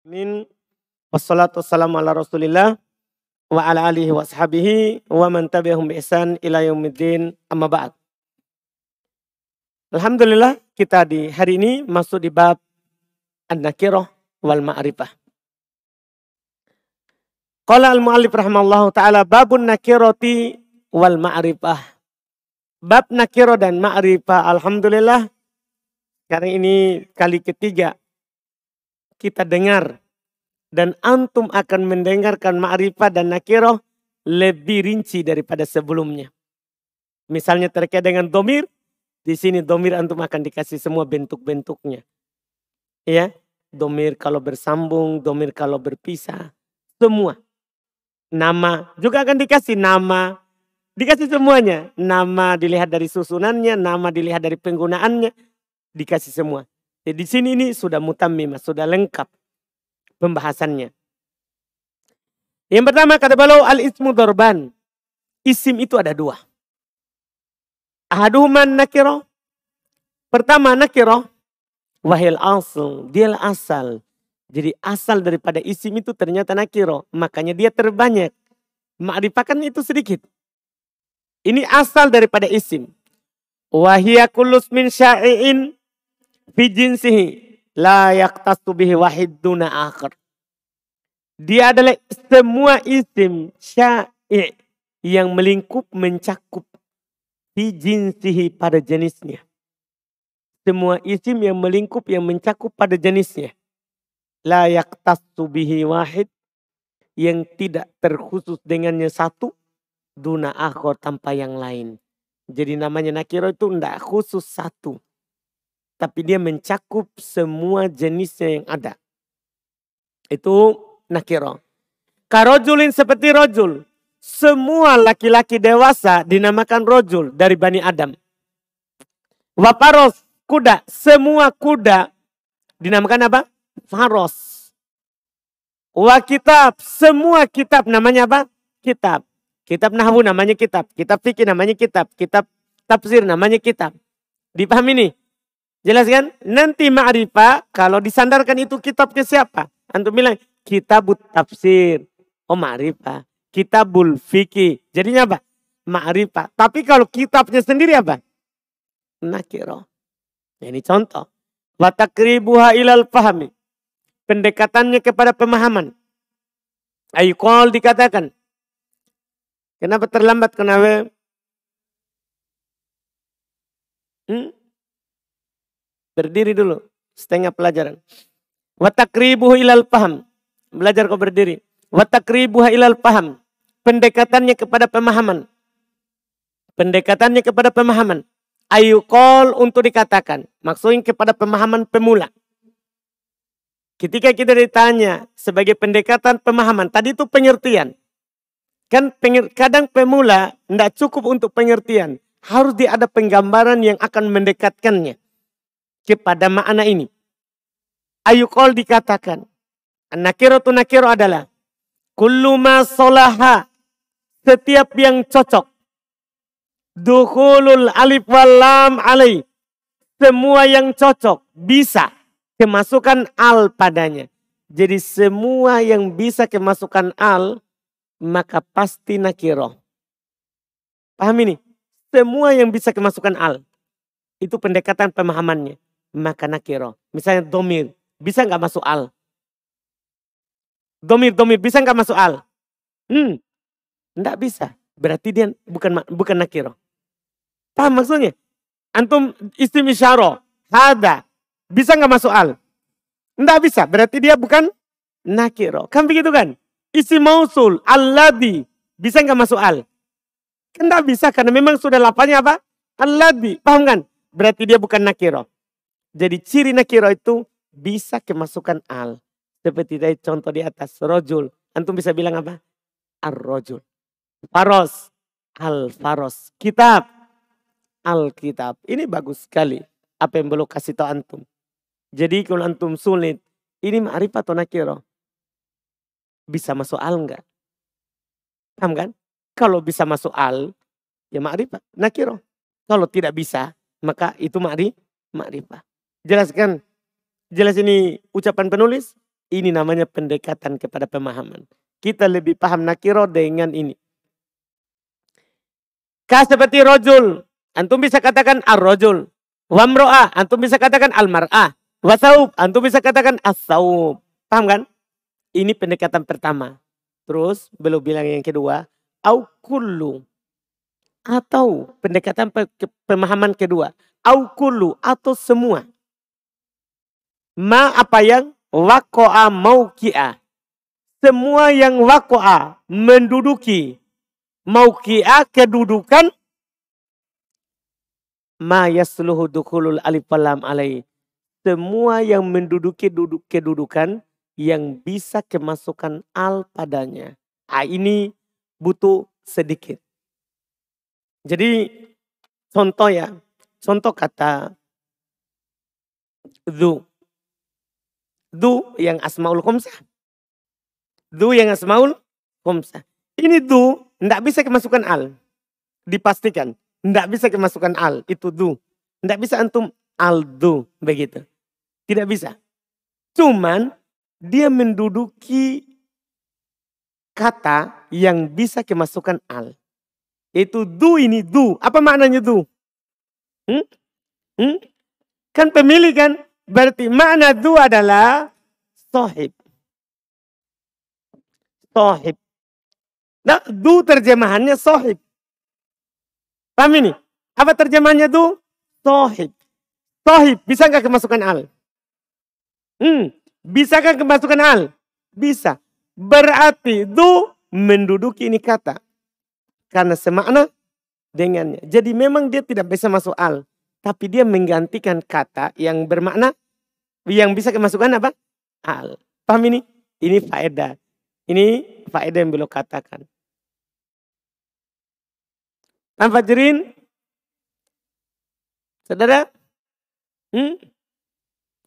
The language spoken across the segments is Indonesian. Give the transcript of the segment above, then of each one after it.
Amin. Wassalatu wassalamu ala rasulillah wa ala alihi wa sahabihi wa man tabi'ahum bi ihsan ila yaumiddin amma ba'd. Alhamdulillah kita di hari ini masuk di bab an-nakirah wal ma'rifah. Qala al-mu'allif rahimallahu taala babun nakirati wal ma'rifah. Bab nakiro dan ma'rifah alhamdulillah karena ini kali ketiga kita dengar dan antum akan mendengarkan ma'rifah dan nakiroh lebih rinci daripada sebelumnya. Misalnya terkait dengan domir, di sini domir antum akan dikasih semua bentuk-bentuknya. Ya, domir kalau bersambung, domir kalau berpisah, semua. Nama juga akan dikasih nama, dikasih semuanya. Nama dilihat dari susunannya, nama dilihat dari penggunaannya, dikasih semua. Jadi di sini ini sudah mutamimah, sudah lengkap pembahasannya. Yang pertama kata beliau al-ismu dorban. Isim itu ada dua. Ahaduhuman nakiro. Pertama nakiro. Wahil asal. Dia asal. Jadi asal daripada isim itu ternyata nakiro. Makanya dia terbanyak. Ma'rifakan itu sedikit. Ini asal daripada isim. Wahia kulus min sya'i'in fi jinsihi la yaktasu bihi wahid duna akhir. Dia adalah semua isim sya'i yang melingkup mencakup fi jinsihi pada jenisnya. Semua isim yang melingkup yang mencakup pada jenisnya. La yaktasu bihi wahid yang tidak terkhusus dengannya satu duna akhir tanpa yang lain. Jadi namanya nakiro itu tidak khusus satu tapi dia mencakup semua jenisnya yang ada. Itu nakiro. Karojulin seperti rojul. Semua laki-laki dewasa dinamakan rojul dari Bani Adam. Waparos, kuda. Semua kuda dinamakan apa? Faros. Wa kitab, semua kitab namanya apa? Kitab. Kitab Nahwu namanya kitab. Kitab fikih namanya kitab. Kitab tafsir namanya kitab. Dipahami nih? Jelas kan? Nanti ma'rifah kalau disandarkan itu kitabnya siapa? Antum bilang kitabut tafsir. Oh ma'rifah. Kitabul fikih. Jadinya apa? Ma'rifah. Tapi kalau kitabnya sendiri apa? Nakiro. Ini contoh. Watakribuha ilal pahami. Pendekatannya kepada pemahaman. Ayukol dikatakan. Kenapa terlambat? Kenapa? Hmm? Berdiri dulu. Setengah pelajaran. Watakribuhu ilal paham. Belajar kau berdiri. Watakribuha ilal paham. Pendekatannya kepada pemahaman. Pendekatannya kepada pemahaman. Ayu kol untuk dikatakan. Maksudnya kepada pemahaman pemula. Ketika kita ditanya sebagai pendekatan pemahaman. Tadi itu pengertian. Kan kadang pemula tidak cukup untuk pengertian. Harus dia ada penggambaran yang akan mendekatkannya kepada makna ini. Ayukol dikatakan. Nakiro tu nakiro adalah. Kullu ma solaha. Setiap yang cocok. Duhulul alif walam alai. Semua yang cocok. Bisa kemasukan al padanya. Jadi semua yang bisa kemasukan al. Maka pasti nakiro. Paham ini? Semua yang bisa kemasukan al. Itu pendekatan pemahamannya maka nakiro. Misalnya domir, bisa nggak masuk al? Domir, domir, bisa nggak masuk al? Hmm, nggak bisa. Berarti dia bukan bukan nakiro. Paham maksudnya? Antum isim isyaro, ada, bisa nggak masuk al? Nggak bisa, berarti dia bukan nakiro. Kan begitu kan? Isim mausul, alladhi, bisa nggak masuk al? Kan nggak bisa karena memang sudah lapanya apa? Alladhi, paham kan? Berarti dia bukan nakiro. Jadi ciri nakiro itu bisa kemasukan al. Seperti tadi contoh di atas. Rojul. Antum bisa bilang apa? Ar-rojul. Faros. Al-faros. Kitab. Al-kitab. Ini bagus sekali. Apa yang belum kasih tahu antum. Jadi kalau antum sulit. Ini ma'rifat atau nakiro. Bisa masuk al enggak? Paham kan? Kalau bisa masuk al. Ya ma'rifat. Nakiro. Kalau tidak bisa. Maka itu ma'rifat. Jelaskan. Jelas ini ucapan penulis. Ini namanya pendekatan kepada pemahaman. Kita lebih paham nakiro dengan ini. Kah seperti rojul. Antum bisa katakan ar-rojul. Wamro'ah. Antum bisa katakan al-mar'ah. Wasaub. Antum bisa katakan as-saub. Paham kan? Ini pendekatan pertama. Terus belum bilang yang kedua. Au kullu. Atau pendekatan pemahaman kedua. Au kullu. Atau semua. Ma apa yang wako'a mauki'ah semua yang wakoa menduduki mauki'a kedudukan ma yasluhu dukhulul alif lam alai semua yang menduduki duduk kedudukan yang bisa kemasukan al padanya. Ah, ini butuh sedikit. Jadi contoh ya, contoh kata du. Du yang asmaul khomsah. Du yang asmaul khomsah. Ini du tidak bisa kemasukan al. Dipastikan. Tidak bisa kemasukan al. Itu du. Tidak bisa antum al du. Begitu. Tidak bisa. Cuman dia menduduki kata yang bisa kemasukan al. Itu du ini du. Apa maknanya du? Hmm? Hmm? Kan pemilik kan? Berarti makna du adalah sohib. Sohib. Nah, du terjemahannya sohib. Paham ini? Apa terjemahannya du? Sohib. Sohib. Bisa nggak kemasukan al? Hmm. Bisakah kemasukan al? Bisa. Berarti du menduduki ini kata. Karena semakna dengannya. Jadi memang dia tidak bisa masuk al. Tapi dia menggantikan kata yang bermakna. Yang bisa kemasukan apa? Al. Paham ini? Ini faedah. Ini faedah yang belum katakan. Tanpa jerin, saudara, hmm?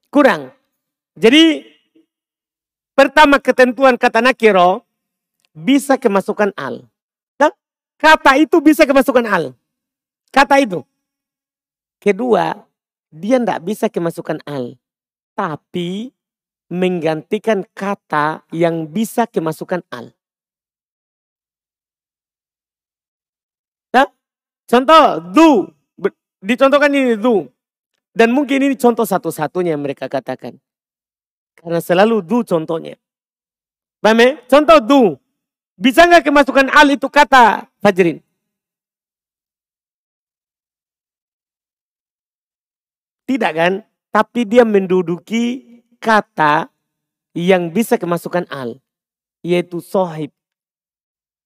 kurang. Jadi pertama ketentuan kata nakiro bisa kemasukan al. Kata itu bisa kemasukan al. Kata itu. Kedua, dia tidak bisa kemasukan al. Tapi menggantikan kata yang bisa kemasukan al. Nah, contoh du, dicontohkan ini du. Dan mungkin ini contoh satu-satunya yang mereka katakan. Karena selalu du contohnya. Paham ya? Contoh du. Bisa nggak kemasukan al itu kata Fajrin? Tidak kan? Tapi dia menduduki kata yang bisa kemasukan al. Yaitu sohib.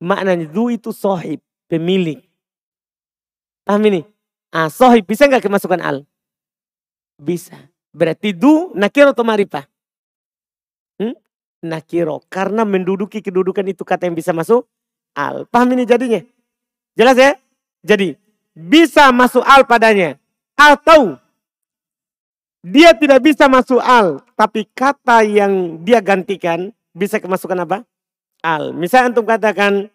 Maknanya du itu sohib. Pemilik. Paham ini? Ah, sohib bisa nggak kemasukan al? Bisa. Berarti du nakiro atau marifah? Hmm? Nakiro. Karena menduduki kedudukan itu kata yang bisa masuk al. Paham ini jadinya? Jelas ya? Jadi bisa masuk al padanya. Atau dia tidak bisa masuk al, tapi kata yang dia gantikan bisa kemasukan apa? Al. Misalnya antum katakan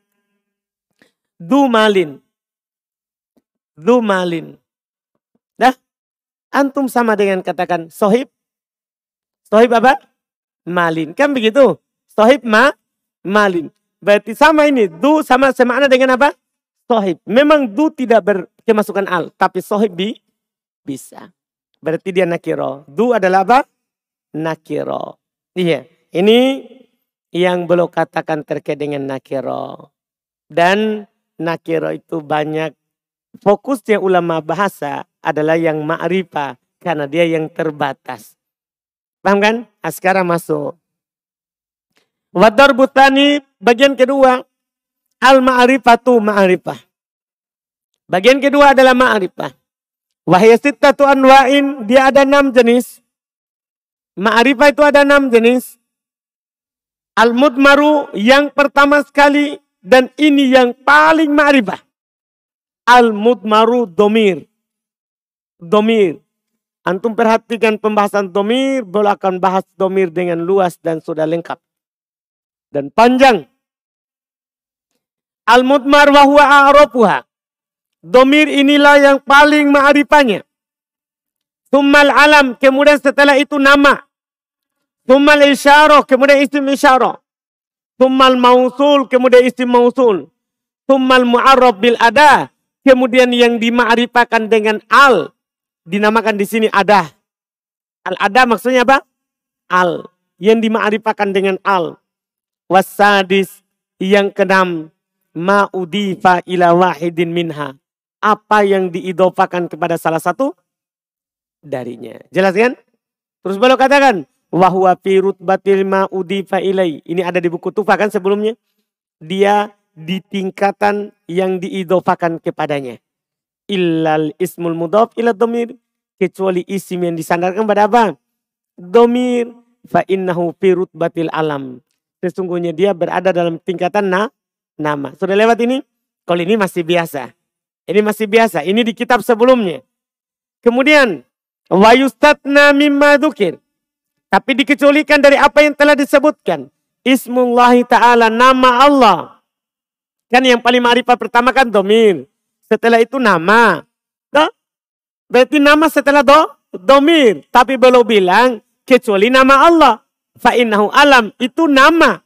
du malin. Du malin. Dah? Antum sama dengan katakan sohib. Sohib apa? Malin. Kan begitu? Sohib ma, malin. Berarti sama ini. Du sama semakna dengan apa? Sohib. Memang du tidak berkemasukan al. Tapi sohib bi, bisa. Berarti dia nakiro. Du adalah apa? Nakiro. Iya. Ini yang belum katakan terkait dengan nakiro. Dan nakiro itu banyak. Fokusnya ulama bahasa adalah yang ma'rifah. Karena dia yang terbatas. Paham kan? Nah, sekarang masuk. Wadar butani bagian kedua. Al ma'rifatu ma'rifah. Bagian kedua adalah ma'rifah. Wahya sittatu anwa'in, dia ada enam jenis. Ma'rifah itu ada enam jenis. Al-mudmaru yang pertama sekali dan ini yang paling ma'rifah. Al-mudmaru domir. Domir. Antum perhatikan pembahasan domir, boleh akan bahas domir dengan luas dan sudah lengkap. Dan panjang. Al-mudmar wa. Domir inilah yang paling ma'rifahnya. Tummal alam, kemudian setelah itu nama. Tumal isyarah, kemudian isim isyarah. Tumal mausul, kemudian isim mausul. Tumal mu'arrab bil ada, kemudian yang dima'rifakan dengan al. Dinamakan di sini ada. Al ada maksudnya apa? Al. Yang dima'rifakan dengan al. Wasadis yang keenam. Ma'udifa ila wahidin minha. Apa yang diidopakan kepada salah satu darinya. Jelas kan? Terus beliau katakan, wahwa firut batil ma'udifa ilai. Ini ada di buku Tufa kan sebelumnya. Dia di tingkatan yang diidofakan kepadanya. Illal ismul mudof ila domir. Kecuali isim yang disandarkan pada apa? Domir. Fa innahu firut batil alam. Sesungguhnya dia berada dalam tingkatan na, nama. Sudah lewat ini? Kalau ini masih biasa. Ini masih biasa. Ini di kitab sebelumnya. Kemudian Wa yustatna mimma dzukir. Tapi dikecualikan dari apa yang telah disebutkan. Ismullahi ta'ala, nama Allah. Kan yang paling ma'rifat pertama kan domir. Setelah itu nama. Tuh? Berarti nama setelah do, domir. Tapi belum bilang kecuali nama Allah. Fa'innahu alam. Itu nama.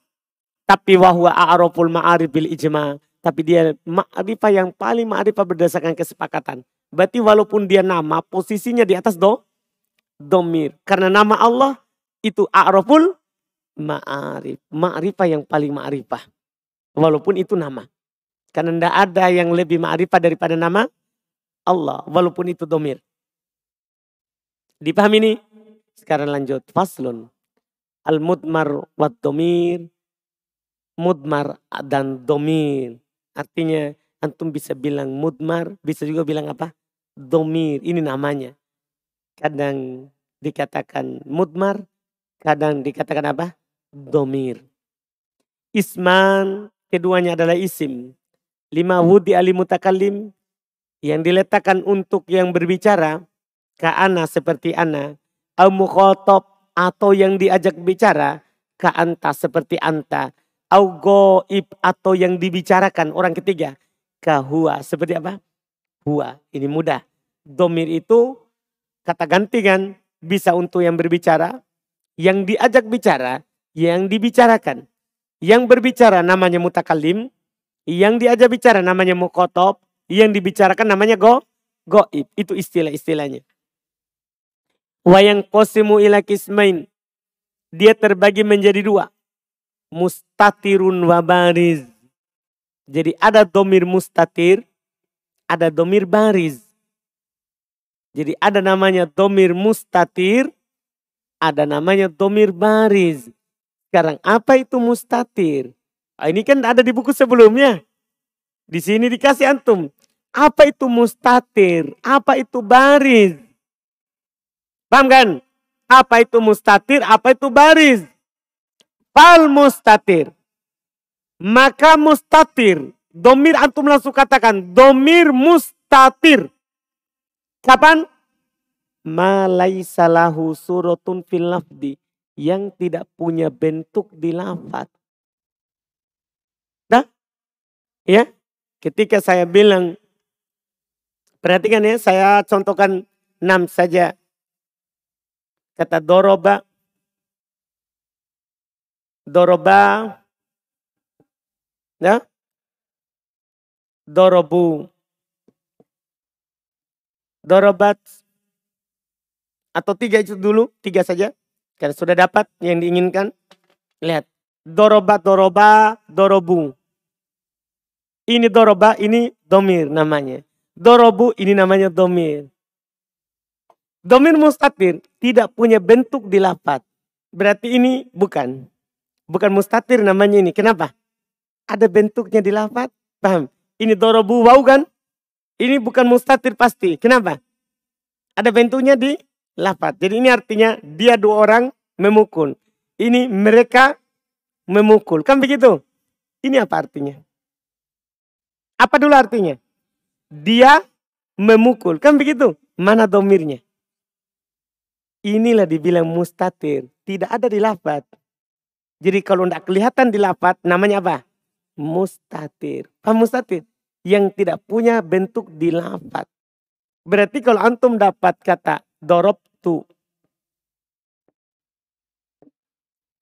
Tapi wahwa a'raful ma'arif bil ijma. Tapi dia ma'rifah yang paling ma'rifah berdasarkan kesepakatan. Berarti walaupun dia nama, posisinya di atas do, domir. Karena nama Allah itu a'raful ma'arif. Ma'rifah yang paling ma'rifah. Walaupun itu nama. Karena tidak ada yang lebih ma'rifah daripada nama Allah. Walaupun itu domir. Dipahami ini? Sekarang lanjut. Faslun. Al-mudmar wa domir. Mudmar dan domir. Artinya Antum bisa bilang mudmar, bisa juga bilang apa? Domir, ini namanya. Kadang dikatakan mudmar, kadang dikatakan apa? Domir. Isman, keduanya adalah isim. Lima wudi ali mutakalim, yang diletakkan untuk yang berbicara, ka ana seperti ana, au atau yang diajak bicara, ka anta seperti anta, au goib atau yang dibicarakan orang ketiga, kahua. Seperti apa? Hua. Ini mudah. Domir itu kata ganti kan. Bisa untuk yang berbicara. Yang diajak bicara. Yang dibicarakan. Yang berbicara namanya mutakalim. Yang diajak bicara namanya mukotob. Yang dibicarakan namanya go, goib. Itu istilah-istilahnya. Wayang kosimu ila kismain. Dia terbagi menjadi dua. Mustatirun wabariz. Jadi ada domir mustatir, ada domir baris. Jadi ada namanya domir mustatir, ada namanya domir baris. Sekarang apa itu mustatir? Nah, ini kan ada di buku sebelumnya. Di sini dikasih antum. Apa itu mustatir? Apa itu baris? Paham kan? Apa itu mustatir? Apa itu baris? Fal mustatir. Maka mustatir. Domir antum langsung katakan. Domir mustatir. Kapan? Malaisalahu surotun fil lafdi. Yang tidak punya bentuk di lafad. Dah? Ya? Ketika saya bilang. Perhatikan ya, saya contohkan enam saja. Kata doroba. Doroba Ya. Dorobu. Dorobat. Atau tiga itu dulu. Tiga saja. Karena sudah dapat yang diinginkan. Lihat. Dorobat, doroba, dorobu. Ini doroba, ini domir namanya. Dorobu, ini namanya domir. Domir mustatir tidak punya bentuk di lapat. Berarti ini bukan. Bukan mustatir namanya ini. Kenapa? ada bentuknya di lafad. Paham? Ini dorobu wau kan? Ini bukan mustatir pasti. Kenapa? Ada bentuknya di lafad. Jadi ini artinya dia dua orang memukul. Ini mereka memukul. Kan begitu? Ini apa artinya? Apa dulu artinya? Dia memukul. Kan begitu? Mana domirnya? Inilah dibilang mustatir. Tidak ada di lafad. Jadi kalau tidak kelihatan di lafad, namanya apa? mustatir. Paham mustatir? Yang tidak punya bentuk di lafat. Berarti kalau antum dapat kata dorob tu.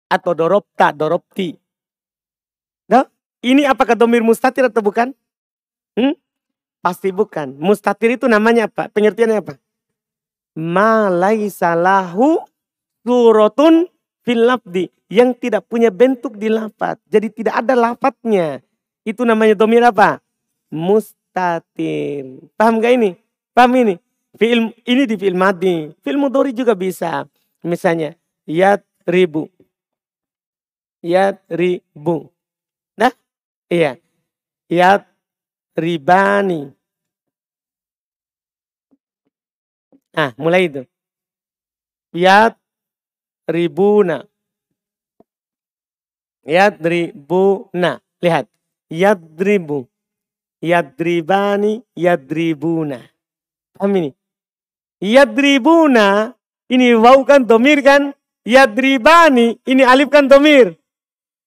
Atau dorobta, dorobti. Nah, ini apakah domir mustatir atau bukan? Hmm? Pasti bukan. Mustatir itu namanya apa? Pengertiannya apa? Ma salahu surotun fil lafdi. Yang tidak punya bentuk di lafat. Jadi tidak ada lafadnya. Itu namanya domir apa? Mustatir. Paham gak ini? Paham ini? Film ini di film madi. Film mudori juga bisa. Misalnya, yat ribu. Yat ribu. Nah, iya. Yat ribani. Ah, mulai itu. Yat ribuna. Yat ribuna. Lihat. Yadribu. Yadribani. Yadribuna. Paham ini? Yadribuna, ini wau kan domir kan? Yadribani, ini alif kan domir.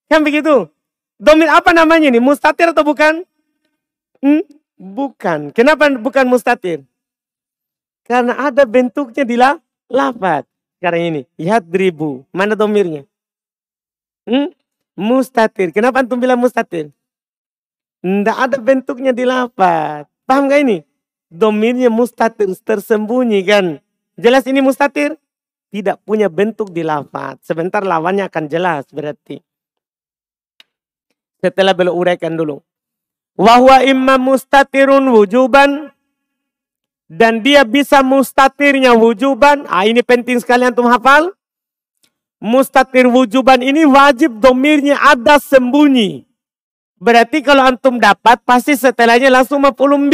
Kan begitu? Domir apa namanya ini? Mustatir atau bukan? Hmm? Bukan. Kenapa bukan mustatir? Karena ada bentuknya di la lafad. Sekarang ini, yadribu. Mana domirnya? Hmm? Mustatir. Kenapa antum bilang mustatir? Tidak ada bentuknya di lafad. Paham gak ini? domirnya mustatir tersembunyi kan. Jelas ini mustatir? Tidak punya bentuk di lafaz. Sebentar lawannya akan jelas berarti. Setelah beliau uraikan dulu. Wahwa imam mustatirun wujuban. Dan dia bisa mustatirnya wujuban. Ah, ini penting sekali antum hafal. Mustatir wujuban ini wajib domirnya ada sembunyi. Berarti kalau antum dapat pasti setelahnya langsung maf'ulun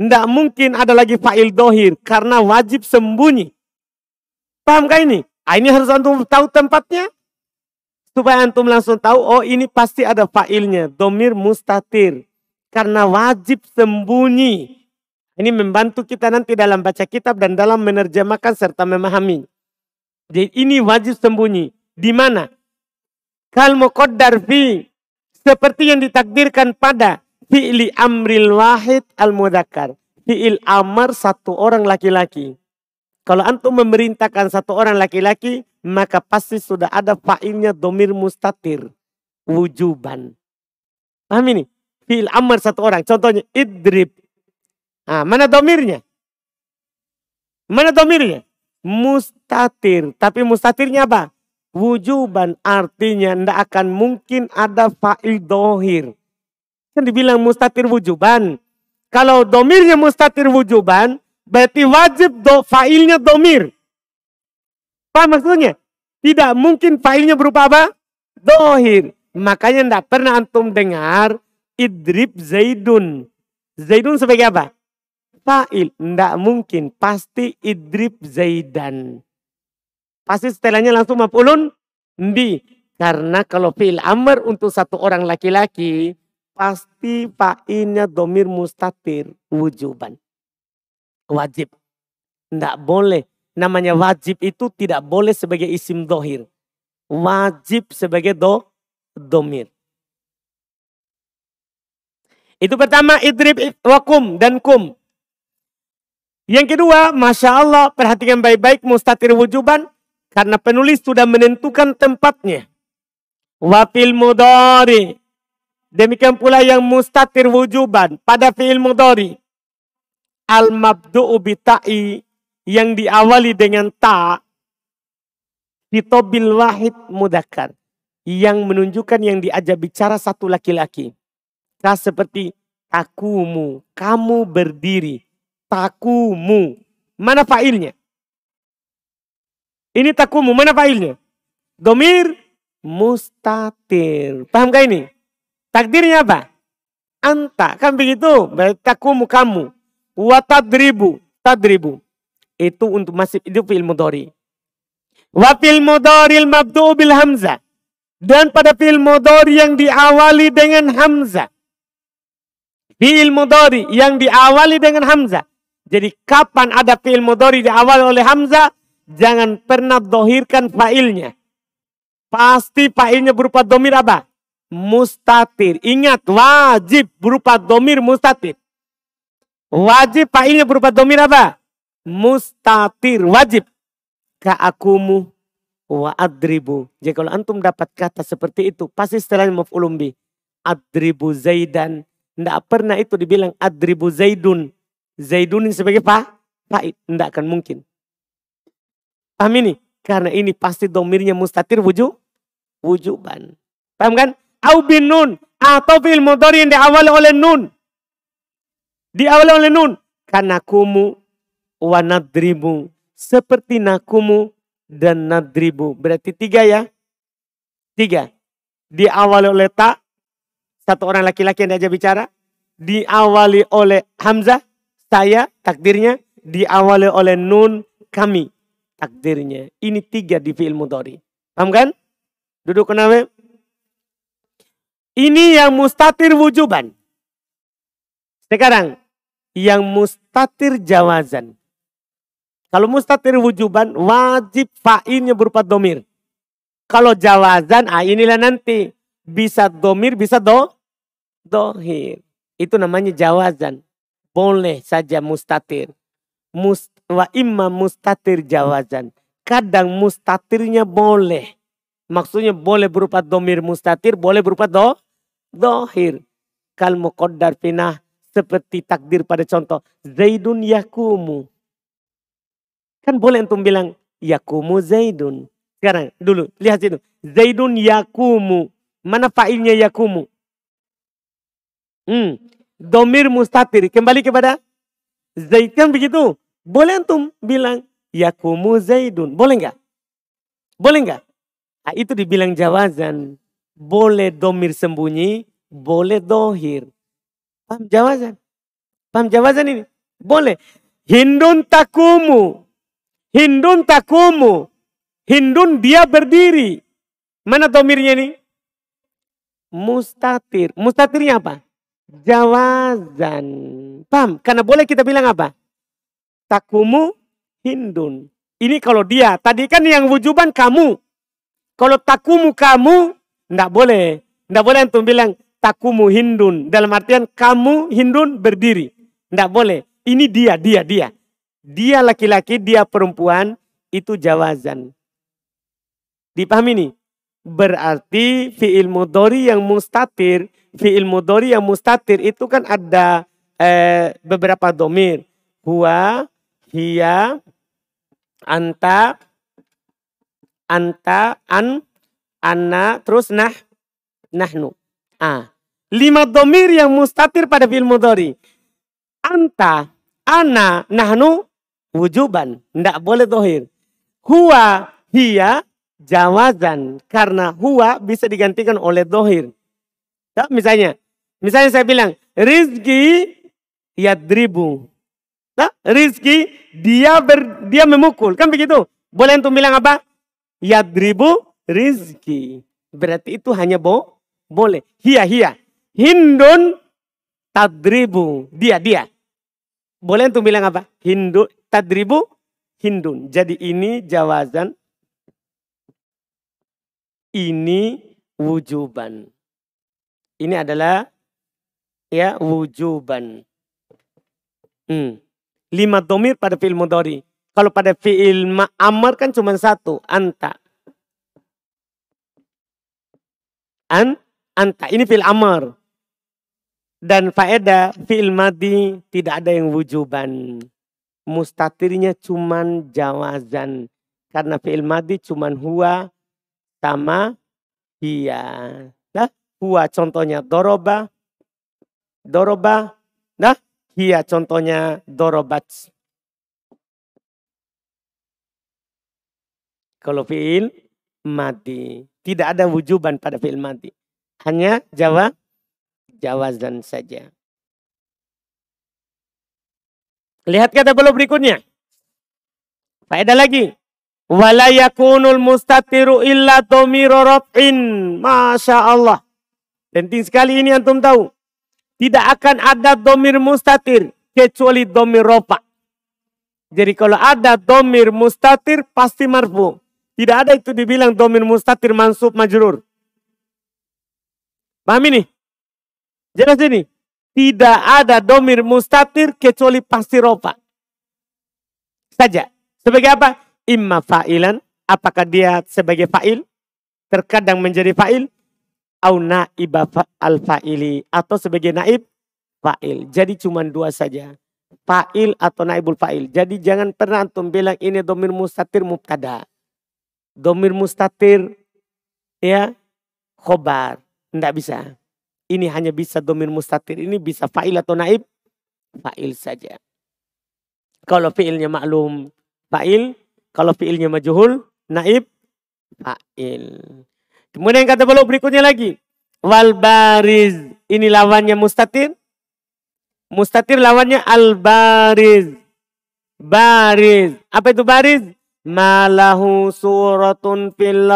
tidak mungkin ada lagi fa'il dohir karena wajib sembunyi. Paham kah ini? Ah, ini harus antum tahu tempatnya. Supaya antum langsung tahu, oh ini pasti ada fa'ilnya. Domir mustatir. Karena wajib sembunyi. Ini membantu kita nanti dalam baca kitab dan dalam menerjemahkan serta memahami. Jadi ini wajib sembunyi. Di mana? Kal muqaddar fi. Seperti yang ditakdirkan pada fi'li amril wahid al mudakar. Fi'il amar satu orang laki-laki. Kalau antum memerintahkan satu orang laki-laki, maka pasti sudah ada fa'ilnya domir mustatir. Wujuban. Paham ini? Fi'il amar satu orang. Contohnya idrib. Nah, mana domirnya? Mana domirnya? Mustatir. Tapi mustatirnya apa? Wujuban artinya tidak akan mungkin ada fa'il dohir. Kan dibilang mustatir wujuban. Kalau domirnya mustatir wujuban, berarti wajib do, failnya domir. Apa maksudnya? Tidak mungkin failnya berupa apa? Dohir. Makanya tidak pernah antum dengar idrib zaidun. Zaidun sebagai apa? Fa'il. Tidak mungkin. Pasti idrib zaidan. Pasti setelahnya langsung maf'ulun bi. Karena kalau fi'il amr untuk satu orang laki-laki, pasti fa'ilnya domir mustatir wujuban. Wajib. Tidak boleh. Namanya wajib itu tidak boleh sebagai isim dohir. Wajib sebagai do, domir. Itu pertama idrib wakum dan kum. Yang kedua, Masya Allah, perhatikan baik-baik mustatir wujuban. Karena penulis sudah menentukan tempatnya. Wafil mudari. Demikian pula yang mustatir wujuban pada fi'il mudhari. Al-mabdu'u bita'i yang diawali dengan ta fitobil wahid mudakar. Yang menunjukkan yang diajak bicara satu laki-laki. Kah seperti takumu, kamu berdiri. Takumu. Mana fa'ilnya? Ini takumu, mana fa'ilnya? Domir mustatir. Paham gak ini? Takdirnya apa? Anta. Kan begitu. Takumu kamu. Watadribu. Tadribu. Itu untuk masih itu fil mudhari. Wa fil mudhari mabdu bil hamzah. Dan pada fil mudhari yang diawali dengan hamzah. Fil mudhari yang diawali dengan hamzah. Jadi kapan ada fil mudhari diawali oleh hamzah, jangan pernah dohirkan fa'ilnya. Pasti fa'ilnya berupa domir apa? mustatir. Ingat wajib berupa domir mustatir. Wajib fa'ilnya berupa domir apa? Mustatir. Wajib. Ka'akumu. wa adribu. Jadi kalau antum dapat kata seperti itu, pasti setelahnya maf'ulun bi. Adribu Zaidan. Tidak pernah itu dibilang adribu Zaidun. Zaidun ini sebagai pa, fa'id. Tidak akan mungkin. Paham ini? Karena ini pasti domirnya mustatir wujud, wujuban. Paham kan? Au bin nun. Atau fil mudhari yang diawali oleh nun. Diawali oleh nun. Karena kumu wa nadribu. Seperti nakumu dan nadribu. Berarti tiga ya. Tiga. Diawali oleh tak. Satu orang laki-laki yang diajak bicara. Diawali oleh Hamzah. Saya takdirnya. Diawali oleh nun kami. Takdirnya. Ini tiga di fi'il mudhari. Paham kan? Duduk kenapa? Ini yang mustatir wujuban. Sekarang. Yang mustatir jawazan. Kalau mustatir wujuban wajib fa'ilnya berupa domir. Kalau jawazan, ah inilah nanti. Bisa domir, bisa do, dohir. Itu namanya jawazan. Boleh saja mustatir. Must, wa imma mustatir jawazan. Kadang mustatirnya boleh. Maksudnya boleh berupa domir mustatir, boleh berupa do, dohir. Kal muqaddar pinah seperti takdir pada contoh. Zaidun yakumu. Kan boleh antum bilang yakumu Zaidun. Sekarang dulu lihat situ. Zaidun yakumu. Mana fa'ilnya yakumu? Hmm. Domir mustatir. Kembali kepada Zaid kan begitu. Boleh antum bilang yakumu Zaidun. Boleh nggak? Boleh nggak? Nah, itu dibilang jawazan. Boleh domir sembunyi, boleh dohir. Paham jawazan? Paham jawazan ini? Boleh. Hindun takumu. Hindun takumu. Hindun dia berdiri. Mana domirnya ini? Mustatir. Mustatirnya apa? Jawazan. Paham? Karena boleh kita bilang apa? Takumu hindun. Ini kalau dia. Tadi kan yang wujuban kamu. Kalau takumu kamu. Tidak boleh. Tidak boleh untuk bilang takumu hindun. Dalam artian kamu hindun berdiri. Tidak boleh. Ini dia, dia, dia. Dia laki-laki, dia perempuan, itu jawazan. Dipahami nih? Berarti fi'il mudori yang mustatir, fi'il mudori yang mustatir itu kan ada eh, beberapa domir. Huwa, hiya, anta, anta, an, anna, terus nah, nahnu. Ah, lima domir yang mustatir pada fi'il mudori. Anta, ana, nahnu, wujuban. Tidak boleh dohir. Huwa, hiya, jawazan. Karena huwa bisa digantikan oleh dohir. Ya, misalnya, misalnya saya bilang, rizki yadribu. Nah, rizki dia ber, dia memukul. Kan begitu? Boleh untuk bilang apa? Yadribu rizki. Berarti itu hanya bo, boleh. Hiya, hiya. Hindun tadribu. Dia, dia. Boleh untuk bilang apa? Hindu, tadribu hindun. Jadi ini jawazan. Ini wujuban. Ini adalah ya wujuban. Hmm. Lima domir pada fi'il mudhari. Kalau pada fi'il ma'amar kan cuma satu. Anta. An, anta. Ini fi'il amar. Dan faedah fi'il madi tidak ada yang wujuban. Mustatirnya cuman jawazan. Karena fi'il madi cuman huwa sama hiya. Nah, huwa contohnya doroba. Doroba. Nah, hiya contohnya dorobat. Kalau fi'il madi. Tidak ada wujuban pada fi'il madi. Hanya jawab jawazan saja. Lihat kata belum berikutnya. Faedah lagi. Wala yakunul mustatiru illa domiro raf'in. Masya Allah. Penting sekali ini antum tahu. Tidak akan ada domir mustatir. Kecuali domir ropa. Jadi kalau ada domir mustatir pasti marfu. Tidak ada itu dibilang domir mustatir mansub majrur. Paham ini? Jelas ini. Tidak ada domir mustatir kecuali pasti rofa. Saja. Sebagai apa? Imma fa'ilan apakah dia sebagai fa'il? Terkadang menjadi fa'il. Au na'iba al-fa'ili. Atau sebagai naib fa'il. Jadi cuma dua saja. Fa'il atau naibul fa'il. Jadi jangan pernah antum bilang ini domir mustatir mubtada. Domir mustatir ya khobar. Tidak bisa. Ini hanya bisa domir mustatir. Ini bisa fa'il atau naib fa'il saja. Kalau fi'ilnya maklum fa'il. Kalau fi'ilnya majhul naib fa'il. Kemudian kata belum berikutnya lagi. Wal bariz. Ini lawannya mustatir. Mustatir lawannya al bariz. Bariz. Apa itu bariz? Malahu suratun fil.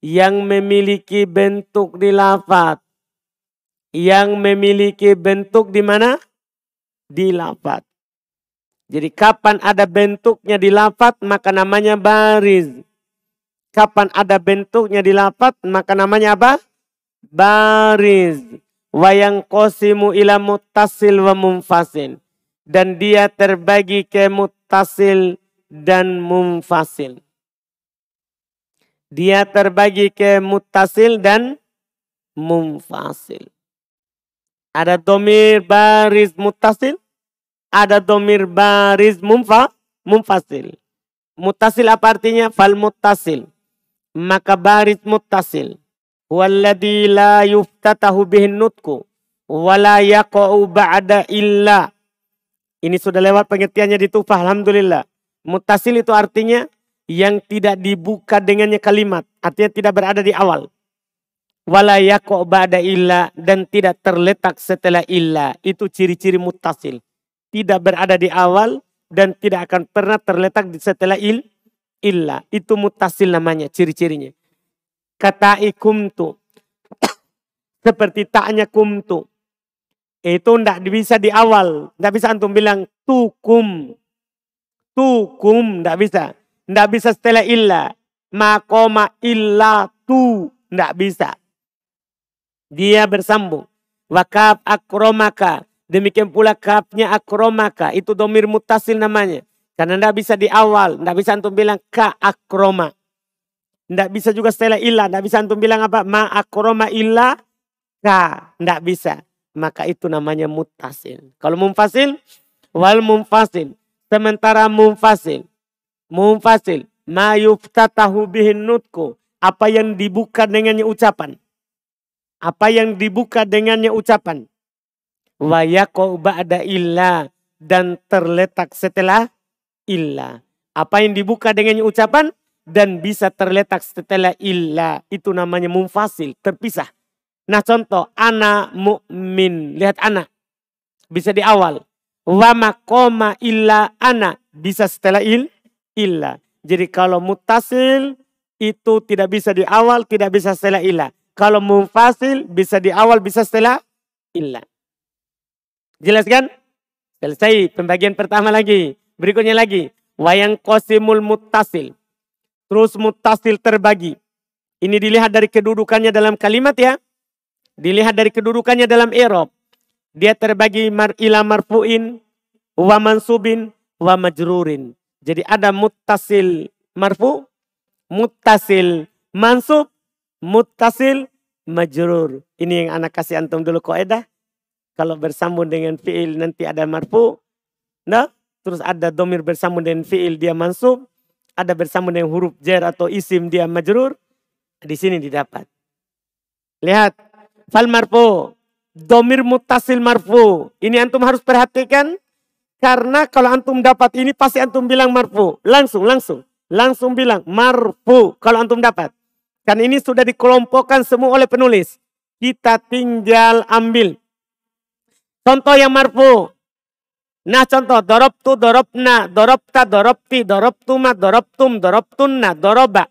Yang memiliki bentuk di lafad. Yang memiliki bentuk di mana? Di lafad. Jadi kapan ada bentuknya di lafat maka namanya bariz. Kapan ada bentuknya di lafat maka namanya apa? Bariz. Wayang kosimu ila mutasil wa mumfasil. Dan dia terbagi ke mutasil dan mumfasil. Dia terbagi ke mutasil dan mumfasil. Ada domir baris mutasil ada domir baris mumfa, mumfasil. Mutasil apa artinya? Fal mutasil. Maka baris mutasil. Walladhi la yuftatahu bihin nutku. Wala yaqa'u ba'da illa. Ini sudah lewat pengertiannya di tufah. Alhamdulillah. Mutasil itu artinya yang tidak dibuka dengannya kalimat. Artinya tidak berada di awal. Wala yaqa'u ba'da illa. Dan tidak terletak setelah illa. Itu ciri-ciri mutasil tidak berada di awal dan tidak akan pernah terletak di setelah il illa. Itu mutasil namanya, ciri-cirinya. Kata ikumtu. Seperti taknya kumtu. Itu tidak bisa di awal. Tidak bisa antum bilang tukum. Tukum, tidak bisa. Tidak bisa setelah illa. Makoma illa tu. Tidak bisa. Dia bersambung. Wakab akromaka. Demikian pula kapnya akromaka. Itu domir mutasil namanya. Karena tidak bisa di awal. Tidak bisa antum bilang ka akroma. Tidak bisa juga setelah ilah. Tidak bisa antum bilang apa? Ma akroma illa ka. Tidak bisa. Maka itu namanya mutasil. Kalau mumfasil. Wal mumfasil. Sementara mumfasil. Mumfasil. Ma yuftatahu bihin nutku. Apa yang dibuka dengannya ucapan. Apa yang dibuka dengannya ucapan Wayako ba'da illa. Dan terletak setelah illa. Apa yang dibuka dengan ucapan dan bisa terletak setelah illa. Itu namanya mumfasil, terpisah. Nah contoh, anak mukmin. Lihat anak. Bisa di awal. Wa makoma illa anak. Bisa setelah il, illa. Jadi kalau mutasil itu tidak bisa di awal, tidak bisa setelah illa. Kalau mumfasil bisa di awal, bisa setelah illa. Jelas kan? Selesai pembagian pertama lagi. Berikutnya lagi. Wayang kosimul mutasil. Terus mutasil terbagi. Ini dilihat dari kedudukannya dalam kalimat ya. Dilihat dari kedudukannya dalam erob. Dia terbagi mar ila marfu'in, wa mansubin, wa majrurin. Jadi ada mutasil marfu, mutasil mansub, mutasil majrur. Ini yang anak kasih antum dulu koedah. Kalau bersambung dengan fi'il nanti ada marfu. Nah, terus ada domir bersambung dengan fi'il dia mansub. Ada bersambung dengan huruf jar atau isim dia majrur. Di sini didapat. Lihat. Fal marfu. Domir mutasil marfu. Ini antum harus perhatikan. Karena kalau antum dapat ini pasti antum bilang marfu. Langsung, langsung. Langsung bilang marfu kalau antum dapat. Kan ini sudah dikelompokkan semua oleh penulis. Kita tinggal ambil Contoh yang marfu. Nah contoh dorobtu dorobna, dorobta dorobti, dorobtuma dorobtum, dorobtunna, doroba.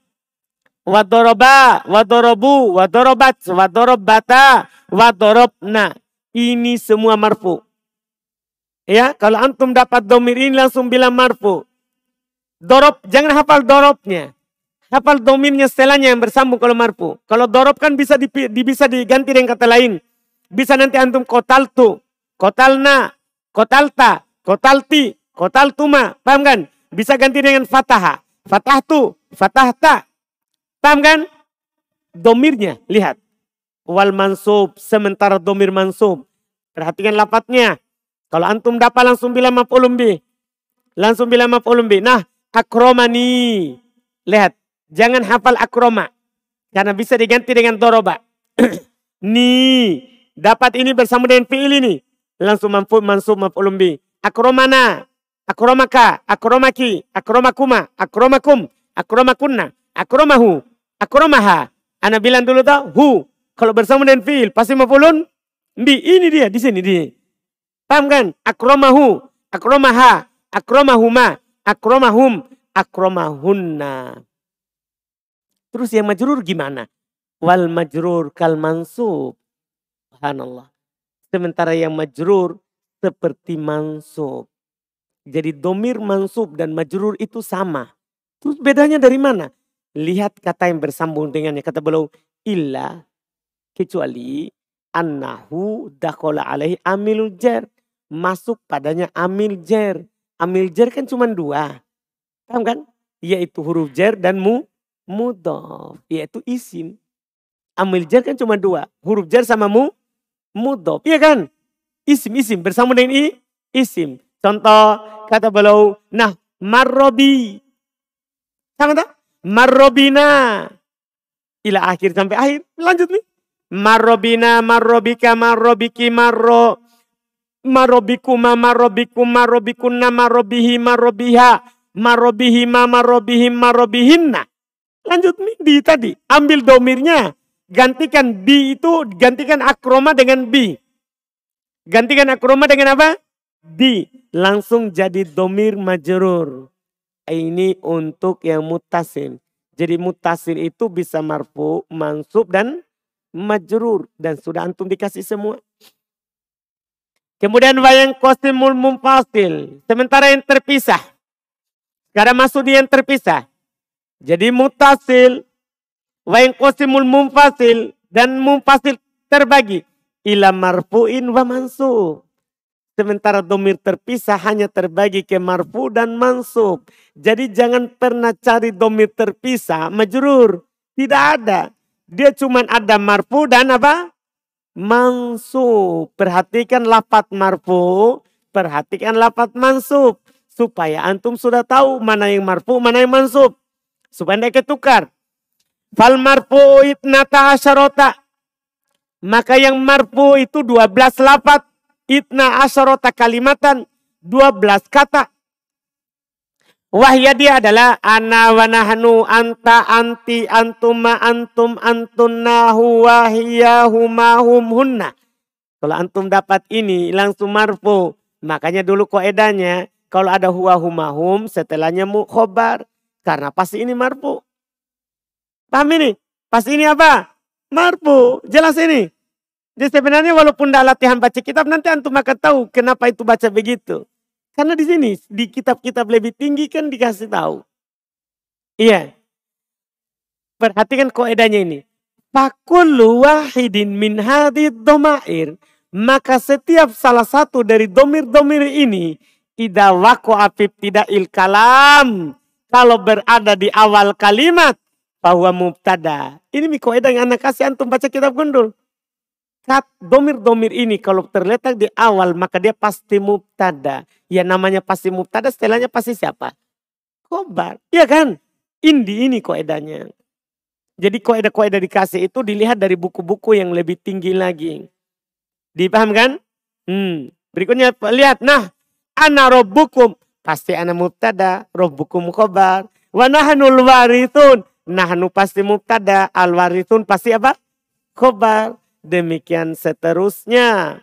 Wa doroba, wa dorobu, wa dorobat, wa dorobata, wa dorobna. Ini semua marfu. Ya, kalau antum dapat domir ini langsung bilang marfu. Dorob, jangan hafal dorobnya. Hafal domirnya setelahnya yang bersambung kalau marfu. Kalau dorob kan bisa di, bisa diganti dengan kata lain. Bisa nanti antum kotal tuh kotalna, kotalta, kotalti, kotaltuma. Paham kan? Bisa ganti dengan fathah. fatahtu, fatahta. Paham kan? Domirnya, lihat. Wal mansub, sementara domir mansub. Perhatikan lapatnya. Kalau antum dapat langsung bilang bi. Langsung bilang maf'ulun bi. Nah, akromani. Lihat, jangan hafal akroma. Karena bisa diganti dengan doroba. Ni, dapat ini bersama dengan fi'il ini. Langsung mampu mansub maf'ulun bi. Akromana, akromaka, akromaki, akromakuma, akromakum, akromakunna, akromahu, akromaha. Ana bilang dulu tau, hu. Kalau bersama dengan fi'il pasti maf'ulun bi. Ini dia di sini dia. Paham kan? Akromahu, akromaha, akromahuma, akromahum, akromahunna. Terus yang majrur gimana? Wal majrur kal mansub. Subhanallah. Sementara yang majrur seperti mansub. Jadi domir mansub dan majrur itu sama. Terus bedanya dari mana? Lihat kata yang bersambung dengannya. Kata beliau, illa kecuali annahu dakola alaihi amilul jar masuk padanya amil jer. Amil jer kan cuma dua. Paham kan? Yaitu huruf jer dan mu mudof. Yaitu isim. Amil jer kan cuma dua. Huruf jer sama mu mudof. Iya kan? Isim-isim bersama dengan i, isim. Contoh kata beliau. Nah marrobi. Sama tak? Marrobina. Ila akhir sampai akhir. Lanjut nih. Marrobina, marrobika, marrobiki, marro marobikuma marobikuma marobikunna marobihi marobiha marobihima marobihim marobihinna. Lanjut nih di tadi. Ambil domirnya. Gantikan bi itu gantikan akroma dengan bi. Gantikan akroma dengan apa? Bi. Langsung jadi domir majrur. Ini untuk yang mutasil. Jadi mutasil itu bisa marfu, mansub dan majrur. Dan sudah antum dikasih semua. Kemudian wayang kosimul mumpasil. Sementara yang terpisah. Sekarang masuk di yang terpisah. Jadi mutasil. Wayang kosimul mumpasil. Dan mumpasil terbagi. Ila marfu'in wa mansub. Sementara domir terpisah hanya terbagi ke marfu dan mansub. Jadi jangan pernah cari domir terpisah, majrur. Tidak ada. Dia cuma ada marfu dan apa? mansub. Perhatikan lapat marfu, perhatikan lapat mansub. Supaya antum sudah tahu mana yang marfu, mana yang mansub. Supaya tidak ketukar. Fal marfu itnata asyarota. Maka yang marfu itu 12 lapat. Itna asyarota kalimatan. 12 kata. Wahya dia adalah ana wa nahnu anta anti antuma antum antunna huwa hiya huma hum hunna. Kalau antum dapat ini langsung marfu. Makanya dulu koedanya kalau ada huwa huma hum setelahnya mu khobar. Karena pasti ini marfu. Paham ini? Pasti ini apa? Marfu. Jelas ini. Jadi sebenarnya walaupun tidak latihan baca kitab nanti antum akan tahu kenapa itu baca begitu. Karena di sini di kitab-kitab lebih tinggi kan dikasih tahu. Iya. Perhatikan koedanya ini. Fakul wahidin min hadid domair. Maka setiap salah satu dari domir-domir ini. Ida wako apib tidak il kalam. Kalau berada di awal kalimat. Bahwa mubtada. Ini mi koedah yang anak kasih antum baca kitab gundul. Kat domir-domir ini kalau terletak di awal maka dia pasti mubtada. Ya namanya pasti mubtada, setelahnya pasti siapa? Kobar. Iya kan? Indi ini koedanya. Jadi koedah-koedah dikasih itu dilihat dari buku-buku yang lebih tinggi lagi. Dipaham kan? Hmm. Berikutnya lihat. Nah. Ana robbukum. Pasti ana mubtada. Robbukum kobar. Wa nahanul warithun. Nahnu pasti mubtada. Al warithun pasti apa? Kobar. Demikian seterusnya.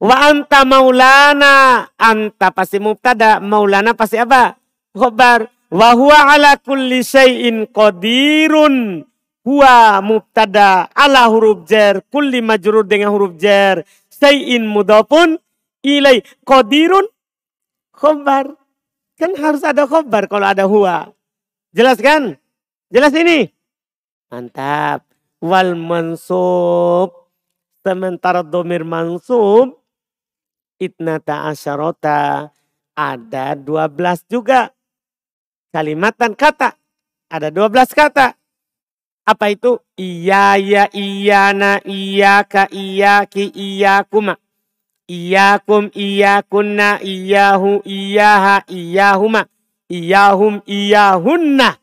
Wa anta maulana. Anta pasti mubtada. Maulana pasti apa? Khobar. Wa huwa ala kulli syai'in qadirun. Huwa mubtada ala huruf jar. Kulli majrur dengan huruf jar. Syai'in mudafun ilai. Qadirun khobar. Kan harus ada khobar kalau ada huwa. Jelas kan? Jelas ini? Mantap. Wal mansub. Sementara domir mansub itnata asyarota ada 12 juga. kalimatan kata. Ada 12 kata. Apa itu? Iya, ya, iyana, iyaka, iyaki, iyakuma. Iyakum, iyakunna, iyahu, iyaha, iyahuma. Iyahum, iyahunna.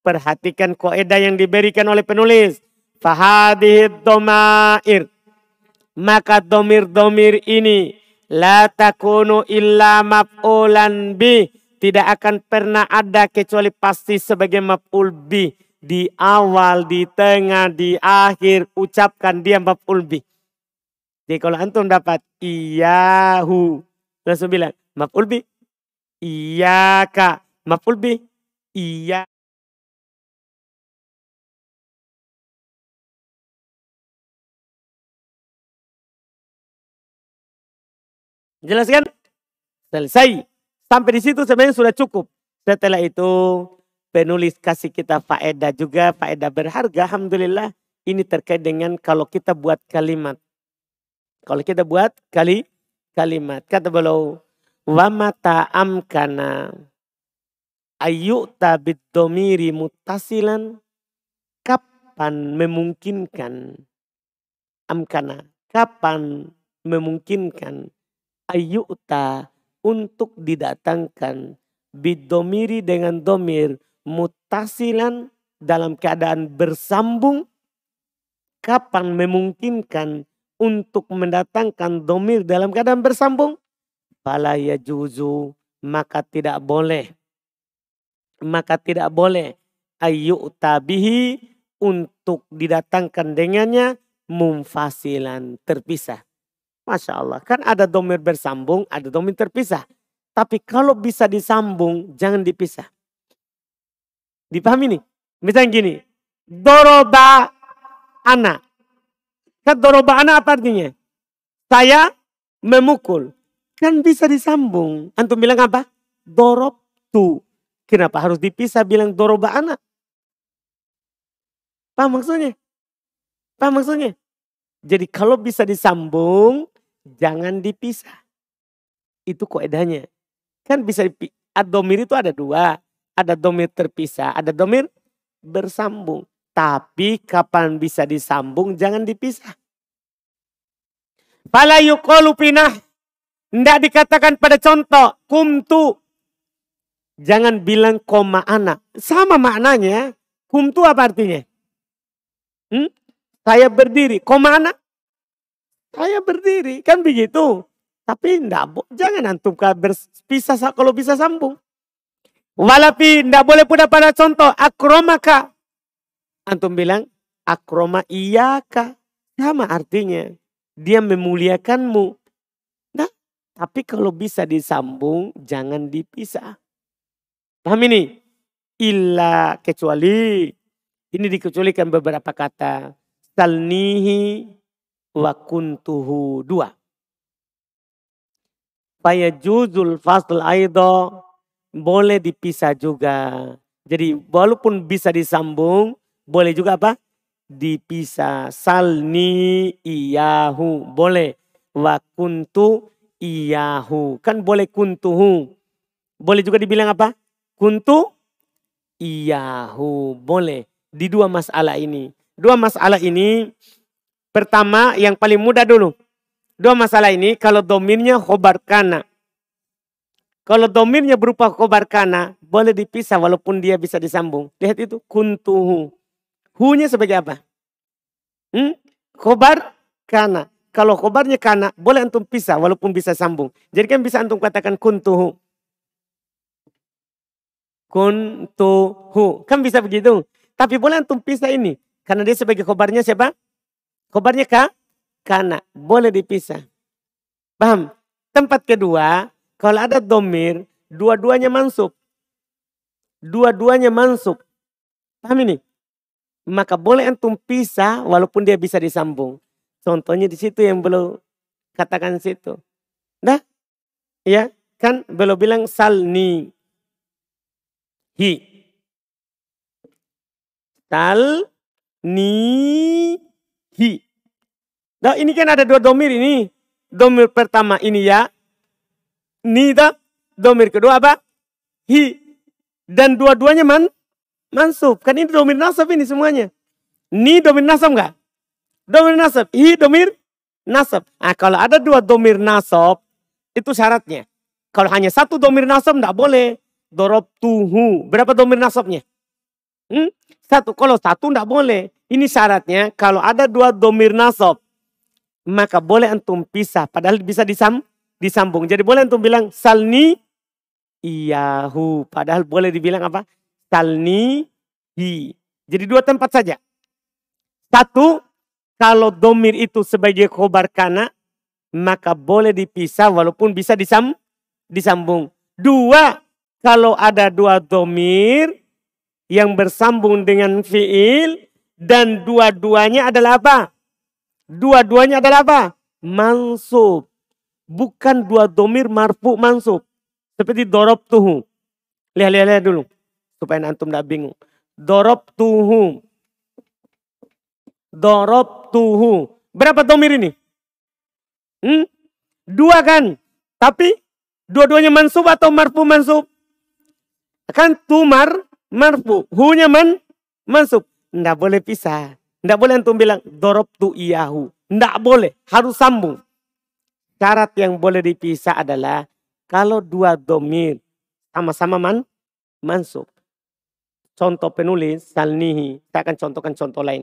Perhatikan koedah yang diberikan oleh penulis. Fahadihid domair. Maka domir-domir ini. La takunu illa maf'ulan bi. Tidak akan pernah ada kecuali pasti sebagai maf'ul bi. Di awal, di tengah, di akhir. Ucapkan dia maf'ul bi. Jadi kalau antum dapat iyahu. Langsung bilang maf'ul bi. Iyaka. Maf'ul bi. Iya. Jelas kan? Selesai. Sampai di situ sebenarnya sudah cukup. Setelah itu penulis kasih kita faedah juga, faedah berharga. Alhamdulillah ini terkait dengan kalau kita buat kalimat. Kalau kita buat kali kalimat. Kata beliau, wa mata amkana ayyuta bidomiri mutasilan kapan memungkinkan amkana kapan memungkinkan ayyuta untuk didatangkan bidomiri dengan domir mutasilan dalam keadaan bersambung kapan memungkinkan untuk mendatangkan domir dalam keadaan bersambung? Fala juzu maka tidak boleh. Maka tidak boleh. Ayyuta bihi untuk didatangkan dengannya mumfasilan terpisah Masya Allah. Kan ada domir bersambung, ada domir terpisah. Tapi kalau bisa disambung, jangan dipisah. Dipahami nih? Misalnya gini. Doroba anak. Kan doroba anak apa artinya? Saya memukul. Kan bisa disambung. Antum bilang apa? Dorob tu. Kenapa harus dipisah bilang doroba anak? Paham maksudnya? Paham maksudnya? Jadi kalau bisa disambung, jangan dipisah. Itu koedahnya. Kan bisa domir itu ada dua. Ada domir terpisah, ada domir bersambung. Tapi kapan bisa disambung jangan dipisah. Fala yuqalu pinah. Tidak dikatakan pada contoh. Kumtu. Jangan bilang koma anak. Sama maknanya. Kumtu apa artinya? Hmm? Saya berdiri. Koma anak. Saya berdiri, kan begitu. Tapi enggak, jangan antum berpisah kalau bisa sambung. Walapi enggak boleh pun pada contoh akromaka. Antum bilang akroma iyaka. Sama artinya. Dia memuliakanmu. Nah, tapi kalau bisa disambung jangan dipisah. Paham ini? Illa kecuali. Ini dikecualikan beberapa kata. Salnihi wa kuntuhu dua. Faya juzul fasl aido boleh dipisah juga. Jadi walaupun bisa disambung, boleh juga apa? Dipisah. Salni iyahu. Boleh. Wa kuntu iyahu. Kan boleh kuntuhu. Boleh juga dibilang apa? Kuntu iyahu. Boleh. Di dua masalah ini. Dua masalah ini Pertama yang paling mudah dulu. Dua masalah ini kalau dominnya khobar kana. Kalau dominnya berupa khobar kana boleh dipisah walaupun dia bisa disambung. Lihat itu kuntuhu. Hunya sebagai apa? Hmm? Khobar kana. Kalau khobarnya kana boleh antum pisah walaupun bisa sambung. Jadi kan bisa antum katakan kuntuhu. Kuntuhu. Kan bisa begitu. Tapi boleh antum pisah ini. Karena dia sebagai khobarnya siapa? Khobarnya ka? Kana. Boleh dipisah. Paham? Tempat kedua, kalau ada domir, dua-duanya mansub. Dua-duanya mansub. Paham ini? Maka boleh antum pisah walaupun dia bisa disambung. Contohnya di situ yang belum katakan situ. Dah? Ya, kan belum bilang salni. Hi. Tal ni hi. Nah ini kan ada dua domir ini. Domir pertama ini ya. Ni dah. Domir kedua apa? Hi. Dan dua-duanya man, mansub. Kan ini domir nasab ini semuanya. Ni domir nasab enggak? Domir nasab. Hi domir nasab. Nah, kalau ada dua domir nasab, itu syaratnya. Kalau hanya satu domir nasab enggak boleh. Dorob tuhu. Berapa domir nasabnya? Hmm? Satu. Kalau satu enggak boleh. Ini syaratnya kalau ada dua domir nasab. Maka boleh antum pisah. Padahal bisa disam, disambung. Jadi boleh antum bilang salni iyahu. Padahal boleh dibilang apa? Salni hi. Jadi dua tempat saja. Satu, kalau domir itu sebagai khobar kana, maka boleh dipisah walaupun bisa disam, disambung. Dua, kalau ada dua domir yang bersambung dengan fiil dan dua-duanya adalah apa? Dua-duanya adalah apa? Mansub. Bukan dua domir marfu mansub. Seperti dorob tuhu. Lihat, lihat, lihat dulu. Supaya antum tidak bingung. Dorob tuhu. Dorob tuhu. Berapa domir ini? Hmm? Dua kan? Tapi dua-duanya mansub atau marfu mansub? Kan tumar marfu. Hunya man mansub. Tidak boleh pisah. Tidak boleh antum bilang dorob tu iyahu. Tidak boleh. Harus sambung. Syarat yang boleh dipisah adalah kalau dua domir sama-sama man, mansub. Contoh penulis, salnihi. Saya akan contohkan contoh lain.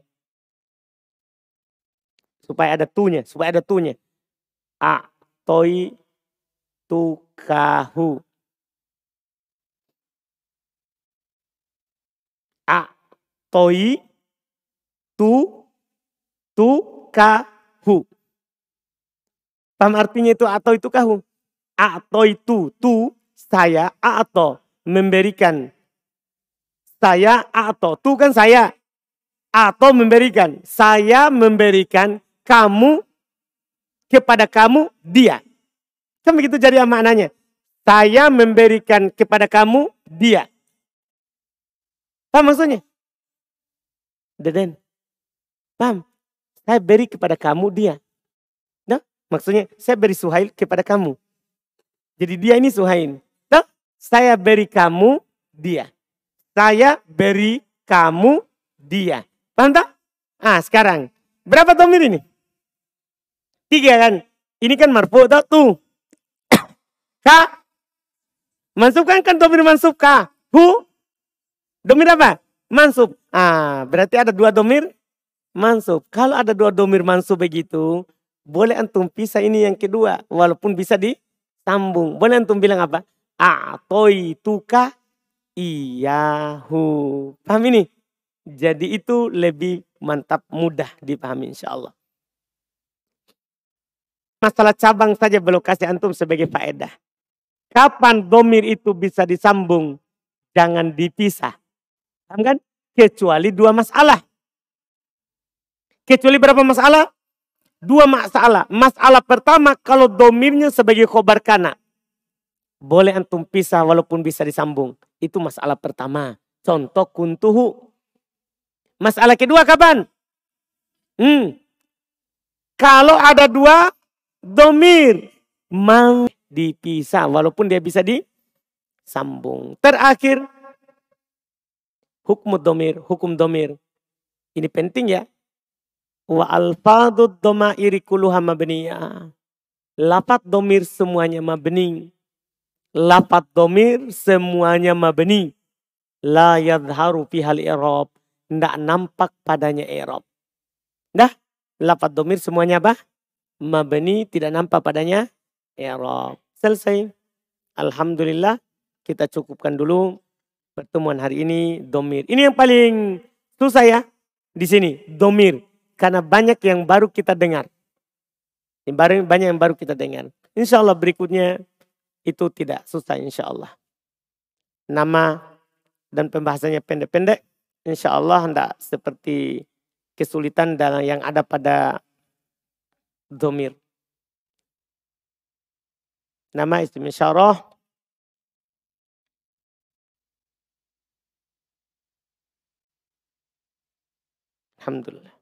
Supaya ada tunya, supaya ada tunya. A, toi, tukahu. A, toi, tu, tukahu. Paham artinya itu atau itu kahu? atau itu tu saya atau. Memberikan. Saya atau. Tu kan saya. Atau memberikan. Saya memberikan kamu kepada kamu dia. Kan begitu jadi maknanya? Saya memberikan kepada kamu dia. Paham maksudnya Deden paham saya beri kepada kamu dia nah maksudnya saya beri Suhail kepada kamu jadi dia ini Suhain. Tuh, saya beri kamu dia. Saya beri kamu dia. Paham tak? Ah sekarang. Berapa domir ini? Tiga kan? Ini kan marfu tak tuh. Ka. Mansub kan kan domir mansub ka. Hu. Domir apa? Mansub. Ah berarti ada dua domir mansub. Kalau ada dua domir mansub begitu, boleh antum pisah ini yang kedua. Walaupun bisa di sambung. Boleh antum bilang apa? Atoi tuka iyahu. Paham ini? Jadi itu lebih mantap, mudah dipahami insya Allah. Masalah cabang saja belum kasih antum sebagai faedah. Kapan domir itu bisa disambung? Jangan dipisah. Paham kan? Kecuali dua masalah. Kecuali berapa masalah? Dua masalah. Masalah pertama kalau domirnya sebagai khobar kana. Boleh antum pisah walaupun bisa disambung. Itu masalah pertama. Contoh kuntuhu. Masalah kedua kapan? Hmm. Kalau ada dua domir. Mau dipisah walaupun dia bisa disambung. Terakhir. Hukum domir. Hukum domir. Ini penting ya. Wa alfadud iri kuluha mabniyah. Lapat domir semuanya mabni. Lapat domir semuanya mabni. La yadharu hal i'rab. Tidak nampak padanya i'rab. Dah, lapat domir semuanya apa? Mabni tidak nampak padanya i'rab. Selesai. Alhamdulillah kita cukupkan dulu pertemuan hari ini domir. Ini yang paling susah ya di sini domir. Karena banyak yang baru kita dengar. Banyak yang baru kita dengar. Insya Allah berikutnya itu tidak susah insya Allah. Nama dan pembahasannya pendek-pendek. Insya Allah tidak seperti kesulitan dalam yang ada pada domir. Nama isyarah. Alhamdulillah.